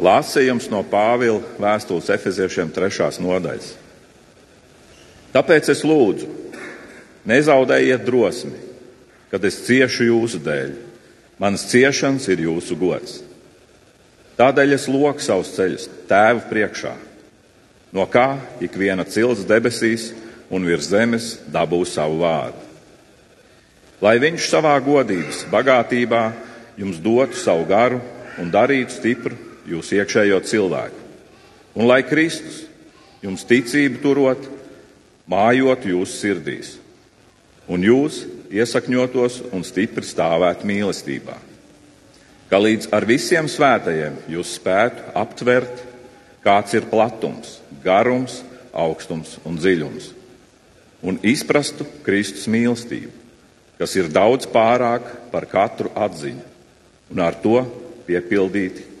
Lāsījums no Pāvila vēstules efeziešiem trešās nodaļas. Tāpēc es lūdzu, nezaudējiet drosmi, kad es ciešu jūsu dēļ. Manas ciešanas ir jūsu gods. Tādēļ es loku savus ceļus tēvu priekšā, no kā ik viena cilts debesīs un virs zemes dabū savu vārdu. Lai viņš savā godības bagātībā jums dotu savu garu un darītu stipru jūsu iekšējo cilvēku. Un lai Kristus jums ticību turot, mājot jūsu sirdīs, un jūs iesakņotos un stipri stāvētu mīlestībā. Ka līdz ar visiem svētajiem jūs spētu aptvert, kāds ir platums, garums, augstums un dziļums, un izprastu Kristus mīlestību, kas ir daudz pārāk par katru atziņu, un ar to piepildīti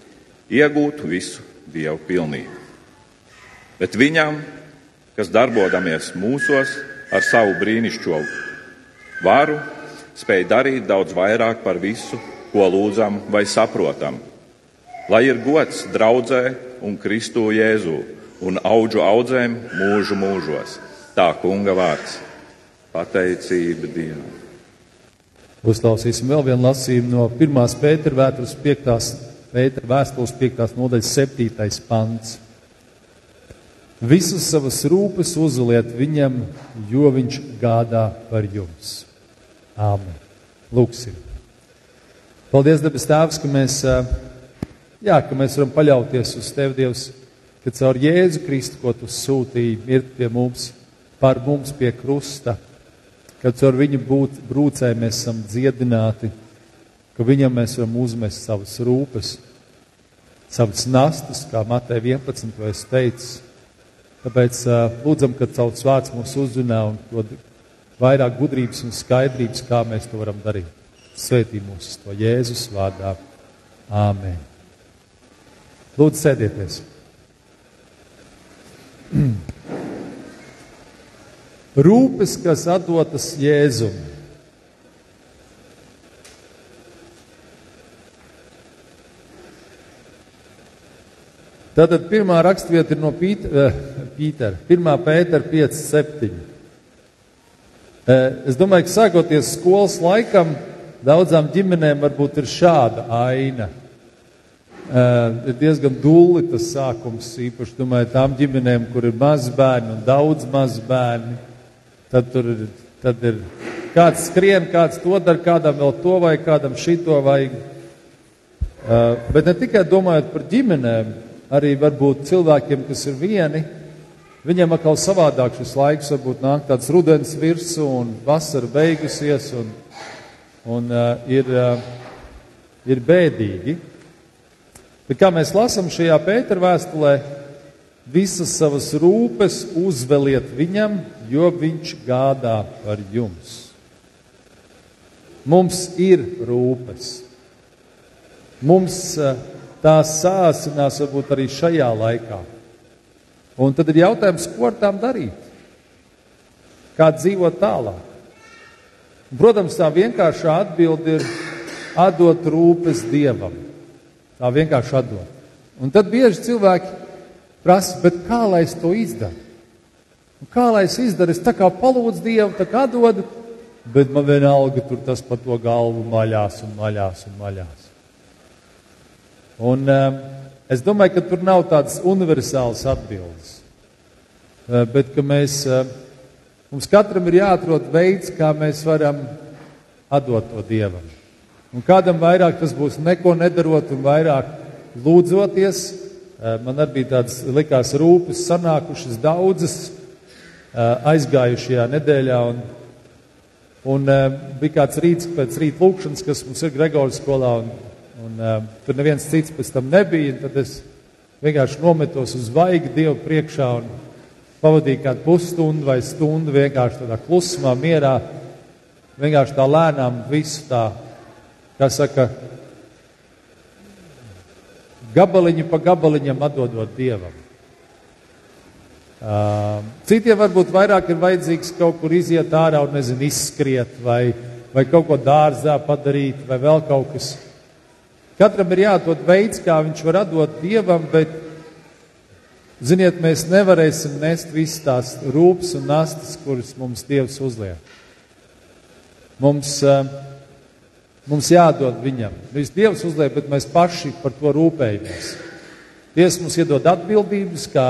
iegūtu visu Dievu pilnību. Bet viņam, kas darbodamies mūsos ar savu brīnišķo varu, spēj darīt daudz vairāk par visu, ko lūdzam vai saprotam. Lai ir gods draudzē un Kristu Jēzu un augu audzēm mūžu mūžos. Tā kunga vārds - pateicība Dievam. Uzklausīsim vēl vienu lasījumu no 1. pētera vēstures 5. Pētera vēstules 5. nodaļas 7. pants. Visas savas rūpes uzliet viņam, jo viņš gādā par jums. Āmen. Lūksim. Paldies, debes Tēvs, ka mēs, jā, ka mēs varam paļauties uz Tevi, Dievs, ka caur Jēzu Kristu, ko Tu sūtīji, mirt pie mums, par mums pie krusta, ka caur viņu būt, brūcē mēs esam dziedināti ka viņam mēs varam uzmest savas rūpes, savas nastas, kā Mateja 11. to es teicu. Tāpēc lūdzam, ka tavs vārds mūs uzrunā un dod vairāk gudrības un skaidrības, kā mēs to varam darīt. Svētī mūs to Jēzus vārdā. Āmen. Lūdzu, sēdieties. Rūpes, kas atdotas Jēzumam. Tātad pirmā rakstvieta ir no Pītera, eh, Pītera 1. pētera 5, 7. Es domāju, ka sākoties skolas laikam, daudzām ģimenēm varbūt ir šāda aina. Eh, ir diezgan dulli tas sākums, īpaši domāju, tām ģimenēm, kur ir maz bērni un daudz maz bērni. Tad tur ir, tad ir kāds skrien, kāds to dara, kādam vēl to vajag, kādam šito vajag. Eh, bet ne tikai domājot par ģimenēm, arī varbūt cilvēkiem, kas ir vieni, viņiem atkal savādāk šis laiks varbūt nāk tāds rudens virsū un vasara beigusies un, un uh, ir, uh, ir bēdīgi. Bet kā mēs lasām šajā Pētera vēstulē, visas savas rūpes uzveliet viņam, jo viņš gādā par jums. Mums ir rūpes. Mums uh, tās sāsinās varbūt arī šajā laikā. Un tad ir jautājums, ko ar tām darīt? Kā dzīvot tālāk? Un, protams, tā vienkāršā atbilde ir atdot rūpes dievam. Tā vienkārši atdot. Un tad bieži cilvēki prasa, kā lai es to izdaru? Un kā lai es izdaru? Es tā kā palūdzu dievu, tā kā atdodu, bet man vienalga tur tas pa to galvu maļās un maļās un maļās. Un, uh, es domāju, ka tur nav tādas universālas atbildes. Uh, bet mēs, uh, mums katram ir jāatrod veids, kā mēs varam atdot to Dievam. Un kādam vairāk tas būs neko nedarot un vairāk lūdzoties. Uh, man arī bija tādas likās rūpes, sanākušas daudzas uh, aizgājušajā nedēļā. Un, un uh, bija kāds rīts pēc rīta lūkšanas, kas mums ir Gregoras skolā. Un, Un, uh, tur neviens cits pēc tam nebija. Tad es vienkārši nometos uz vaigu Dievu priekšā un pavadīju kādu pusstundu vai stundu vienkārši tādā klusumā, mierā. Vienkārši tā lēnām visu tā, kā saka, gabaliņu pa gabaliņam atdodot Dievam. Uh, citiem varbūt vairāk ir vajadzīgs kaut kur iziet ārā un, nezinu, izskriet vai, vai kaut ko dārzā padarīt vai vēl kaut kas. Katram ir jādod veids, kā viņš var atdot dievam, bet, ziniet, mēs nevarēsim nest visas tās rūpes un nastas, kuras mums dievs uzliek. Mums, uh, mums jādod viņam. Nevis dievs uzliek, bet mēs paši par to rūpējamies. Dievs mums iedod atbildības, kā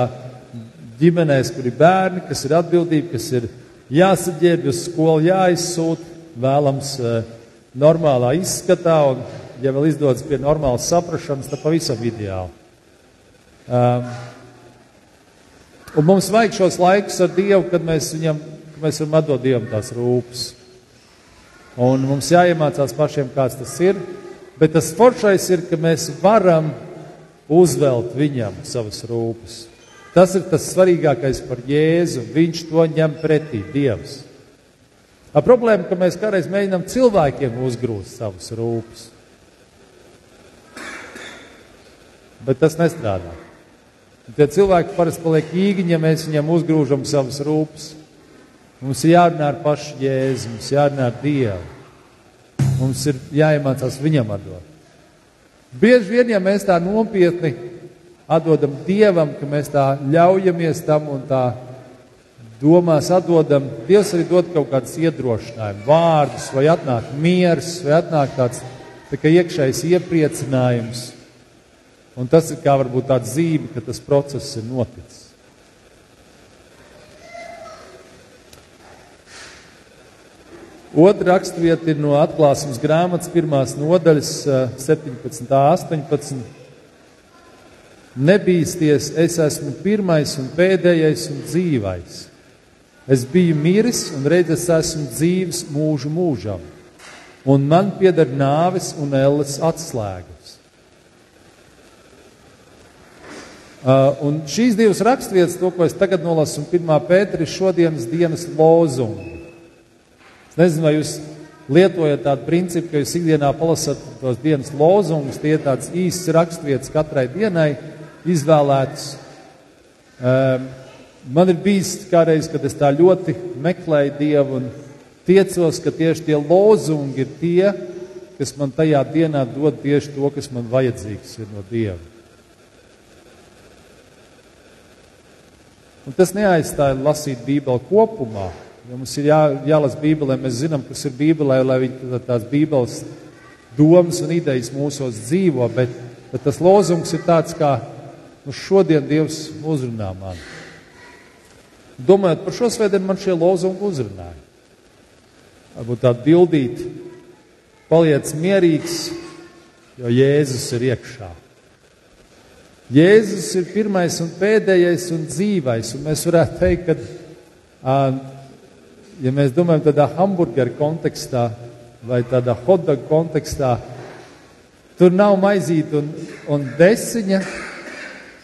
ģimenēs, kur ir bērni, kas ir atbildība, kas ir jāsaģērbj uz skolu, jāizsūta, vēlams uh, normālā izskatā, un, ja vēl izdodas pie normālas saprašanas, tad pavisam ideāli. Um, un mums vajag šos laikus ar Dievu, kad mēs viņam, kad mēs varam atdot Dievam tās rūpes. Un mums jāiemācās pašiem, kāds tas ir. Bet tas foršais ir, ka mēs varam uzvelt viņam savas rūpes. Tas ir tas svarīgākais par Jēzu. Viņš to ņem pretī, Dievs. A problēma, ka mēs kādreiz mēģinām cilvēkiem uzgrūst savas rūpes. Bet tas nestrādā. Tie cilvēki parasti paliek īgi, ja mēs viņiem uzgrūžam savas rūpes. Mums ir jārunā ar pašu jēzu, mums ir jārunā ar Dievu. Mums ir jāiemācās viņam atdot. Bieži vien, ja mēs tā nopietni atdodam Dievam, ka mēs tā ļaujamies tam un tā domās atdodam, Dievs arī dod kaut kādus iedrošinājumus, vārdus, vai atnāk miers, vai atnāk tāds tā iekšējs iepriecinājums. Un tas ir kā varbūt tāds zīme, ka tas process ir noticis. Otra raksturvieta ir no atklāsmes grāmatas pirmās nodaļas 17. 18. Nebīsties, es esmu pirmais un pēdējais un dzīvais. Es biju miris un redz, es esmu dzīves mūžu mūžam, un man pieder nāves un elles atslēgas. Uh, un šīs divas raksturvietas, to, ko es tagad nolasu, un pirmā pētera ir šodienas dienas lozunga. Es nezinu, vai jūs lietojat tādu principu, ka jūs ikdienā palasat tos dienas lozungus, tie ir tāds īsts raksturvietas katrai dienai izvēlēts. Um, man ir bijis kādreiz, kad es tā ļoti meklēju Dievu un tiecos, ka tieši tie lozungi ir tie, kas man tajā dienā dod tieši to, kas man vajadzīgs ir no Dieva. Un tas neaizstāja lasīt Bībeli kopumā, Jo mums ir jā, jālasa Bībelē, mēs zinām, kas ir Bībelē, lai viņi tās Bībeles domas un idejas mūsos dzīvo, bet, bet tas lozungs ir tāds, kā nu, šodien Dievs uzrunā mani. Domājot par šo svētdienu, man šie lozungi uzrunāja. Varbūt tā bildīt, paliec mierīgs, jo Jēzus ir iekšā. Jēzus ir pirmais un pēdējais un dzīvais, un mēs varētu teikt, ka ja mēs domājam tādā hamburgeru kontekstā vai tādā hotdogu kontekstā, tur nav maizīte un, un desiņa,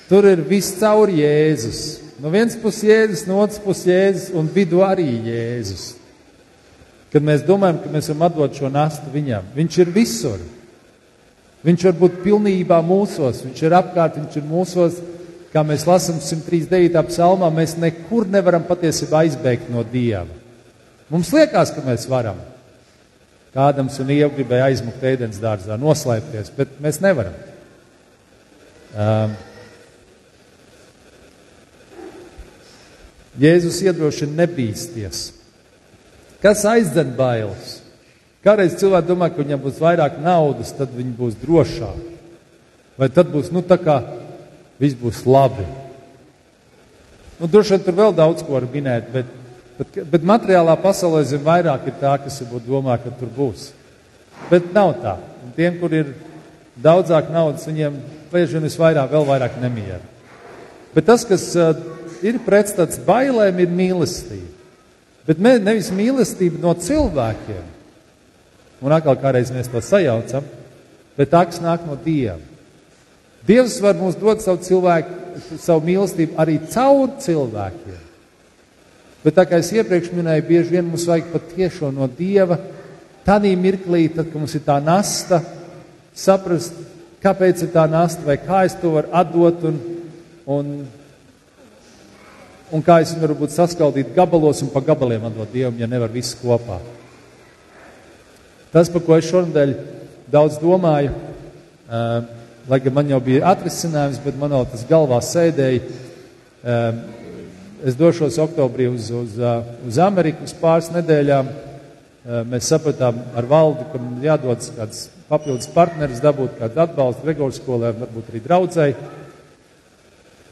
tur ir viss caur Jēzus. No vienas puses Jēzus, no otras puses Jēzus un vidu arī Jēzus. Kad mēs domājam, ka mēs varam atdot šo nastu viņam, viņš ir visur. Viņš var būt pilnībā mūsos, viņš ir apkārt, viņš ir mūsos. Kā mēs lasām 139. psalmā, mēs nekur nevaram patiesībā aizbēgt no Dieva. Mums liekas, ka mēs varam. Kādam un Ieva gribēja aizmukt ēdienas dārzā, noslēpties, bet mēs nevaram. Um, Jēzus iedrošina nebīsties. Kas aizdzen bailes? Kādreiz cilvēki domā, ka viņam būs vairāk naudas, tad viņi būs drošāki. Vai tad būs, nu, tā kā viss būs labi. Nu, droši vien tur vēl daudz ko var minēt, bet Bet, bet materiālā pasaulē zem vairāk ir tā, kas varbūt domā, ka tur būs. Bet nav tā. Un tiem, kur ir daudzāk naudas, viņiem vien visvairāk, vēl vairāk nemieru. Bet tas, kas uh, ir pretstats bailēm, ir mīlestība. Bet me, nevis mīlestība no cilvēkiem, un atkal kādreiz mēs to sajaucam, bet tā, kas nāk no Dieva. Dievs var mums dot savu, cilvēku, savu mīlestību arī caur cilvēkiem. Bet tā kā es iepriekš minēju, bieži vien mums vajag patiešo no Dieva. Tādī mirklī, tad, kad mums ir tā nasta, saprast, kāpēc ir tā nasta, vai kā es to varu atdot, un, un, un kā es viņu varu saskaldīt gabalos un pa gabaliem atdot Dievam, ja nevar viss kopā. Tas, par ko es šonadēļ daudz domāju, Uh, lai gan man jau bija atrisinājums, bet man jau tas galvā sēdēja. Uh, es došos oktobrī uz, uz, uh, uz Ameriku uz pāris nedēļām. Mēs sapratām ar valdu, ka man jādodas kāds papildus partneris, dabūt kādu atbalstu Gregors skolē, varbūt arī draudzēji.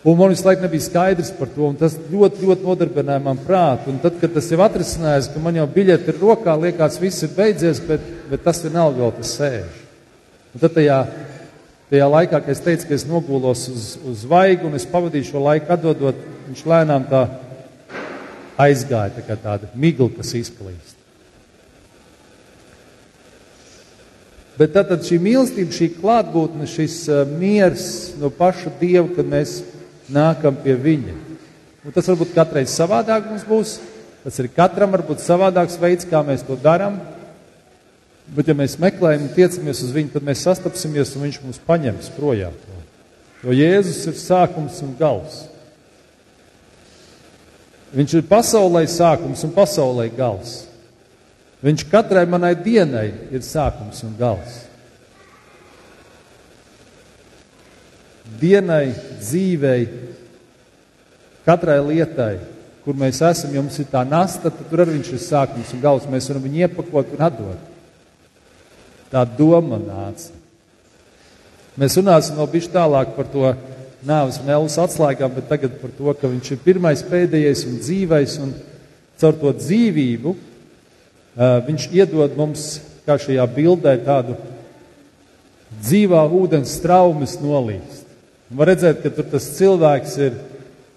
Un man visu laiku nebija skaidrs par to, un tas ļoti, ļoti nodarbināja man prātu. Un tad, kad tas jau atrisinājās, ka man jau biļete ir rokā, liekas, viss ir beidzies, bet, bet tas vienalga vēl tas sēž. Un tad tajā, tajā laikā, kad es teicu, ka es nogulos uz, uz vaigu un es pavadīju šo laiku atdodot, viņš lēnām tā aizgāja, tā kā tāda migla, kas izplīst. Bet tad, tad šī mīlestība, šī klātbūtne, šis uh, miers no paša Dieva, kad mēs nākam pie viņa. Un tas varbūt katreiz savādāk mums būs. Tas ir katram varbūt savādāks veids, kā mēs to darām. Bet, ja mēs meklējam un tiecamies uz viņu, tad mēs sastapsimies un viņš mūs paņems projām. Jo Jēzus ir sākums un gals. Viņš ir pasaulē sākums un pasaulē gals. Viņš katrai manai dienai ir sākums un gals. Dienai, dzīvei, katrai lietai, kur mēs esam, ja mums ir tā nasta, tad tur arī viņš ir sākums un gals. Mēs varam viņu iepakot un atdot. Tā doma nāca. Mēs runāsim vēl bišķi tālāk par to nāves un ēlas atslēgām, bet tagad par to, ka viņš ir pirmais, pēdējais un dzīvais, un caur to dzīvību uh, viņš iedod mums, kā šajā bildē, tādu dzīvā ūdens traumas nolīst. Var redzēt, ka tur tas cilvēks ir,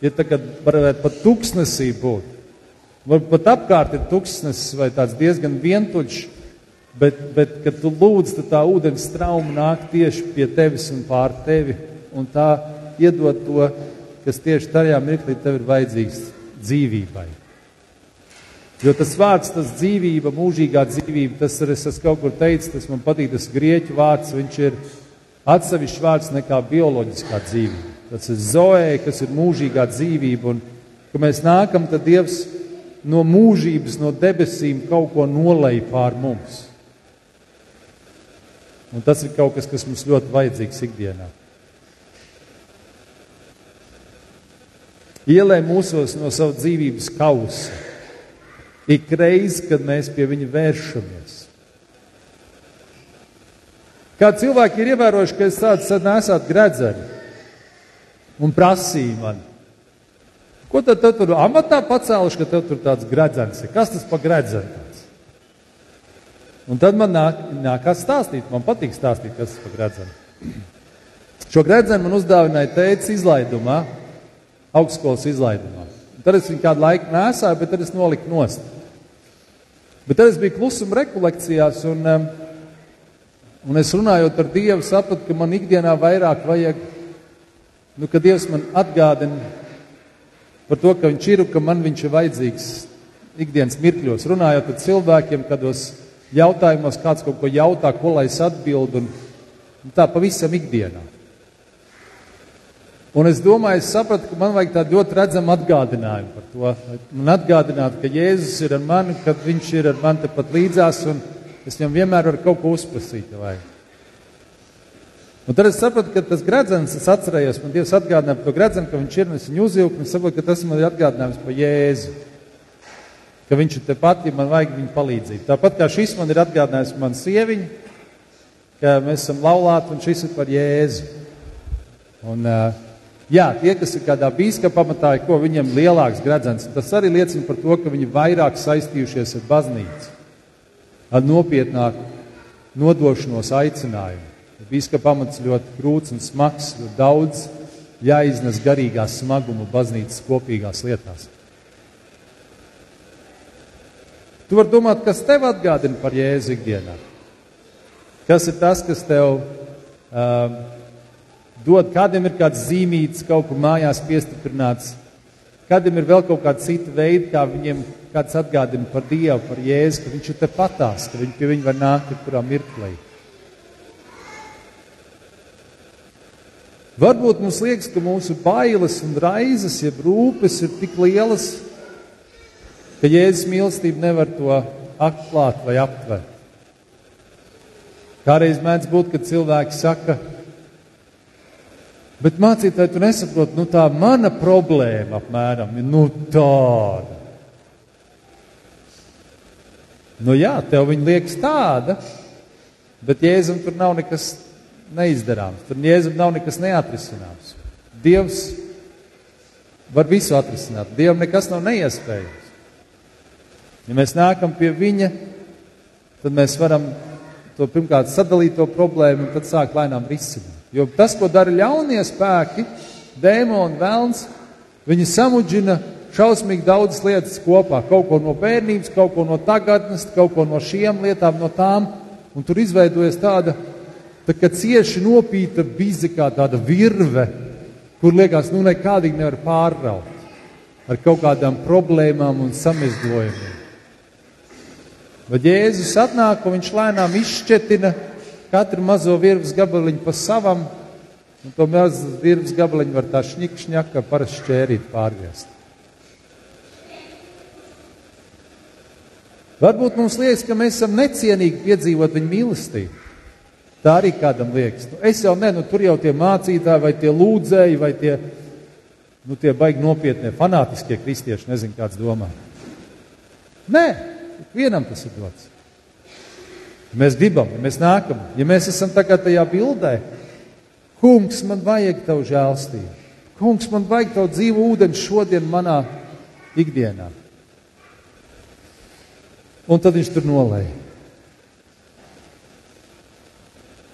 ja tā kā varētu pat tuksnesī būt. Varbūt pat apkārt ir tuksnesis vai tāds diezgan vientuļš, bet, bet kad tu lūdz, tad tā ūdens trauma nāk tieši pie tevis un pār tevi. Un tā iedod to, kas tieši tajā mirklī tev ir vajadzīgs dzīvībai. Jo tas vārds, tas dzīvība, mūžīgā dzīvība, tas ir, es esmu kaut kur teicis, tas man patīk, tas grieķu vārds, viņš ir atsevišķs vārds nekā bioloģiskā dzīvība. Tas ir zoē, kas ir mūžīgā dzīvība. Un, kad mēs nākam, tad Dievs no mūžības, no debesīm kaut ko nolai pār mums. Un tas ir kaut kas, kas mums ļoti vajadzīgs ikdienā. Ielē mūsos no savas dzīvības kausa. Ik reiz, kad mēs pie viņa vēršamies. Kā cilvēki ir ievērojuši, ka es tāds nesāt gredzeni un prasīja man. Ko tad tu tur amatā pacēluši, ka tev tur tāds gredzens ir? Kas tas pa gredzens? Un tad man nāk, nākās stāstīt, man patīk stāstīt, kas tas pa gredzenu. Šo gredzenu man uzdāvināja teica izlaidumā, augstskolas izlaidumā. Un tad es viņu kādu laiku nesāju, bet tad es noliku nost. Bet tad es biju klusuma rekolekcijās un um, Un es runājot ar Dievu, sapratu, ka man ikdienā vairāk vajag, nu, ka Dievs man atgādina par to, ka Viņš ir un ka man Viņš ir vajadzīgs ikdienas mirkļos. Runājot ar cilvēkiem, kādos jautājumos kāds kaut ko jautā, ko lai es atbildu, un, un tā pavisam ikdienā. Un es domāju, es sapratu, ka man vajag tādu ļoti redzamu atgādinājumu par to. Man atgādināt, ka Jēzus ir ar mani, ka Viņš ir ar mani tepat līdzās. Un, Es viņam vienmēr varu kaut ko uzprasīt. Vai? Un tad es sapratu, ka tas gredzens, es atcerējos, man Dievs atgādināja par to gredzenu, ka viņš ir un es viņu uzvilku, un es saprotu, ka tas man ir atgādinājums par Jēzu. Ka viņš ir tepat, ja man vajag viņa palīdzību. Tāpat kā šis man ir atgādinājums man sieviņu, ka mēs esam laulāti un šis ir par Jēzu. Un, jā, tie, kas ir kādā bīskapa pamatā, ko viņam lielāks gredzens, tas arī liecina par to, ka viņi vairāk saistījušies ar baznīcu ar nopietnāku nodošanos aicinājumu. Bīskapa pamats ļoti grūts un smags, jo daudz jāiznes garīgā smaguma baznīcas kopīgās lietās. Tu vari domāt, kas tev atgādina par Jēzu ikdienā? Kas ir tas, kas tev uh, dod, kādam ir kāds zīmīts, kaut kur mājās piestiprināts, kādam ir vēl kaut kāda cita veida, kā viņiem kāds atgādina par Dievu, par Jēzu, ka Viņš ir tepatās, ka viņi pie viņa var nākt jebkurā mirklī. Varbūt mums liekas, ka mūsu bailes un raizes, jeb rūpes ir tik lielas, ka Jēzus mīlestība nevar to atklāt vai aptvert. Kādreiz mēdz būt, kad cilvēki saka, bet mācītāji, tu nesaproti, nu tā mana problēma apmēram ir nu tāda. Nu jā, tev viņa liekas tāda, bet Jēzum tur nav nekas neizdarāms, tur Jēzum nav nekas neatrisināms. Dievs var visu atrisināt, Dievam nekas nav neiespējams. Ja mēs nākam pie viņa, tad mēs varam to pirmkārt sadalīt to problēmu un tad sākt lēnām risināt. Jo tas, ko dara ļaunie spēki, dēmoni, vēlns, viņi samudžina šausmīgi daudzas lietas kopā. Kaut ko no bērnības, kaut ko no tagadnes, kaut ko no šiem lietām, no tām. Un tur izveidojas tāda, tā cieši nopīta bize, kā tāda virve, kur liekas, nu nekādīgi nevar pārraut ar kaut kādām problēmām un samezdojumiem. Bet Jēzus atnāk un viņš lēnām izšķetina katru mazo virves gabaliņu pa savam, un to mazo virves gabaliņu var tā šņikšņaka parasti šķērīt pārgriezt. Varbūt mums liekas, ka mēs esam necienīgi piedzīvot viņa mīlestību. Tā arī kādam liekas. Nu, es jau ne, nu tur jau tie mācītāji vai tie lūdzēji vai tie, nu, tie baigi nopietnie fanātiskie kristieši, nezinu, kāds domā. Nē, Vienam tas ir dots. Ja mēs gribam, ja mēs nākam, ja mēs esam tagad tajā bildē, kungs, man vajag tavu žēlstību. Kungs, man vajag tavu dzīvu ūdeni šodien manā ikdienā. Un tad viņš tur nolēja.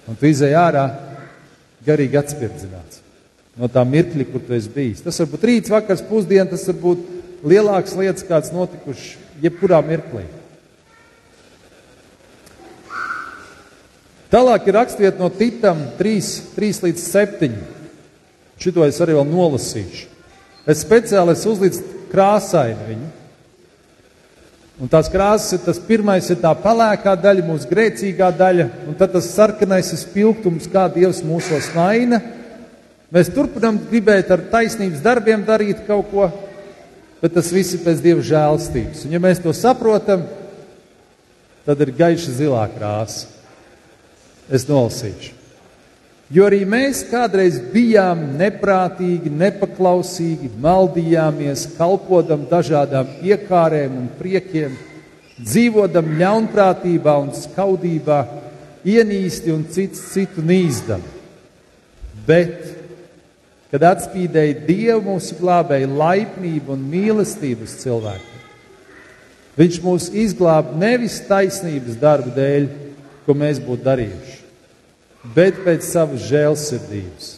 Un tu izēj ārā garīgi atspirdzināts no tā mirkļa, kur tu esi bijis. Tas var būt rīts, vakars, pusdiena, tas var būt lielākas lietas, kāds notikušas jebkurā mirklī. Tālāk ir rakstvieta no Titam 3, 3 līdz 7. Šito es arī vēl nolasīšu. Es speciāli esmu uzlicis krāsaini viņu. Un tās krāsas ir tas pirmais, ir tā pelēkā daļa, mūsu grēcīgā daļa, un tad tas sarkanais ir spilgtums, kā Dievs mūsos maina. Mēs turpinām gribēt ar taisnības darbiem darīt kaut ko, bet tas viss ir pēc Dieva žēlstības. Un ja mēs to saprotam, tad ir gaiša zilā krāsa. Es nolasīšu. Jo arī mēs kādreiz bijām neprātīgi, nepaklausīgi, maldījāmies, kalpodam dažādām iekārēm un priekiem, dzīvodam ļaunprātībā un skaudībā, ienīsti un cits citu nīzdam. Bet, kad atspīdēja Dievu mūsu glābēju laipnību un mīlestības cilvēku, Viņš mūs izglāba nevis taisnības darbu dēļ, ko mēs būtu darījuši, bet pēc savas žēlsirdības.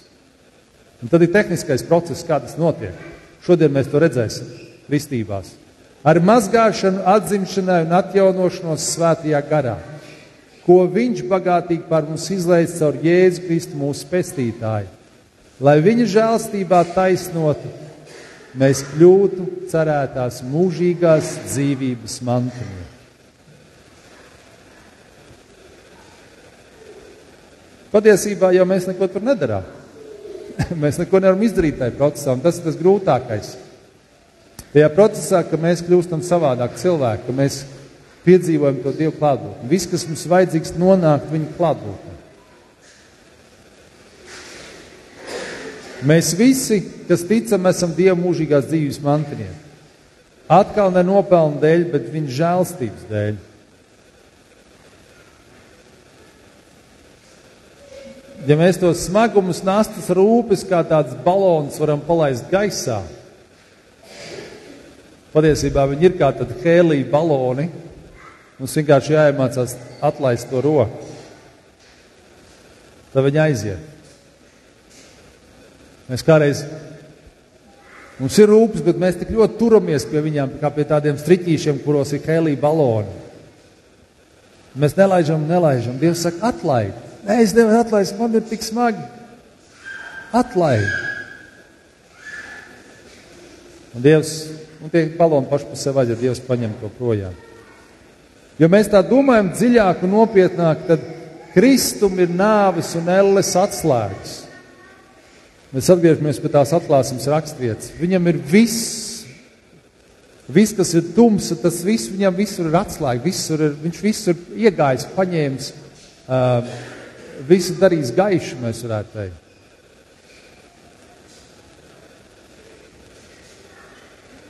Un tad ir tehniskais process, kā tas notiek. Šodien mēs to redzēsim kristībās. Ar mazgāšanu, atzimšanai un atjaunošanos svētajā garā, ko viņš bagātīgi par mums izlaiž caur Jēzu Kristu mūsu pestītāju, lai viņa žēlstībā taisnotu, mēs kļūtu cerētās mūžīgās dzīvības mantojumi. Patiesībā jau mēs neko tur nedarām. mēs neko nevaram izdarīt tajā procesā, un tas ir tas grūtākais. Tajā procesā, ka mēs kļūstam savādāk cilvēki, ka mēs piedzīvojam to Dievu klātbūtni. Viss, kas mums vajadzīgs, nonākt viņa klātbūtnē. Mēs visi, kas ticam, esam Dieva mūžīgās dzīves mantinieki. Atkal ne nopelnu dēļ, bet viņa žēlstības dēļ. Ja mēs tos smagumus, nastas rūpes, kā tāds balons varam palaist gaisā, patiesībā viņi ir kā tādi hēlija baloni. Mums vienkārši jāiemācās atlaist to roku. Tad viņi aiziet. Mēs kādreiz, mums ir rūpes, bet mēs tik ļoti turamies pie viņiem, kā pie tādiem striķīšiem, kuros ir hēlija baloni. Mēs nelaižam, nelaižam. Dievs saka, atlaid. Nē, es nevaru atlaist, man ir tik smagi. Atlaid. Un Dievs, un tie baloni paši par sevi aiziet, Dievs paņem to projām. Jo mēs tā domājam dziļāk un nopietnāk, tad Kristum ir nāvis un elles atslēgas. Mēs atgriežamies pie tās atklāsmes raksturvietas. Viņam ir viss, viss, kas ir tums, tas viss viņam visur ir atslēga, visur ir, viņš visur ir iegājis, paņēmis uh, visu darīs gaišu, mēs varētu teikt.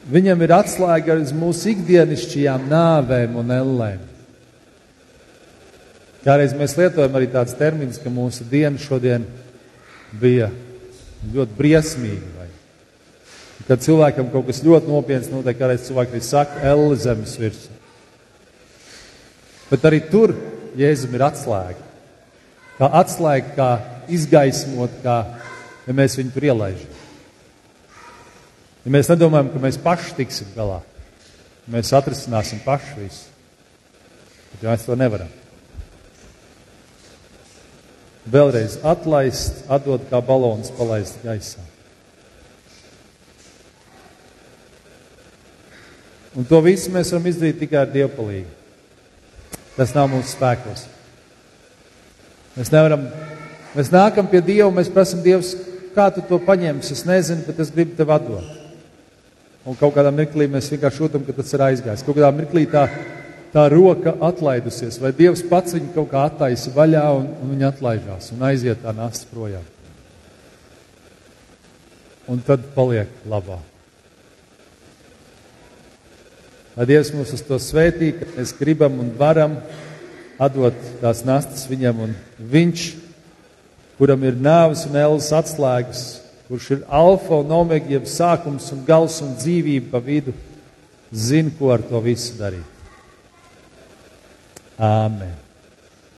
Viņam ir atslēga uz mūsu ikdienišķajām nāvēm un ellēm. Kādreiz mēs lietojam arī tāds termins, ka mūsu diena šodien bija ļoti briesmīga. Vai? Kad cilvēkam kaut kas ļoti nopietns notiek, kādreiz cilvēki arī saka, elle zemes virsū. Bet arī tur Jēzum ir atslēga. Kā atslēga, kā izgaismot, kā ja mēs viņu tur ielaižam. Ja mēs nedomājam, ka mēs paši tiksim galā, mēs atrisināsim paši visu. Bet mēs to nevaram. Vēlreiz atlaist, atdot kā balons, palaist gaisā. Un to visu mēs varam izdarīt tikai ar dievpalīgu. Tas nav mūsu spēkos. Mēs nevaram, mēs nākam pie Dieva, mēs prasam Dievs, kā tu to paņemsi. Es nezinu, bet es gribu tev atdot. Un kaut kādā mirklī mēs vienkārši jūtam, ka tas ir aizgājis. Kaut kādā mirklī tā, tā roka atlaidusies, vai Dievs pats viņu kaut kā attaisa vaļā un, un viņa atlaižās un aiziet tā nasta projām. Un tad paliek labā. Lai Dievs mūs uz to svētī, ka mēs gribam un varam atdot tās nastas viņam, un viņš, kuram ir nāves un ēlas atslēgas, kurš ir alfa un omega, jeb sākums un gals un dzīvība pa vidu, zina, ko ar to visu darīt. Āmen!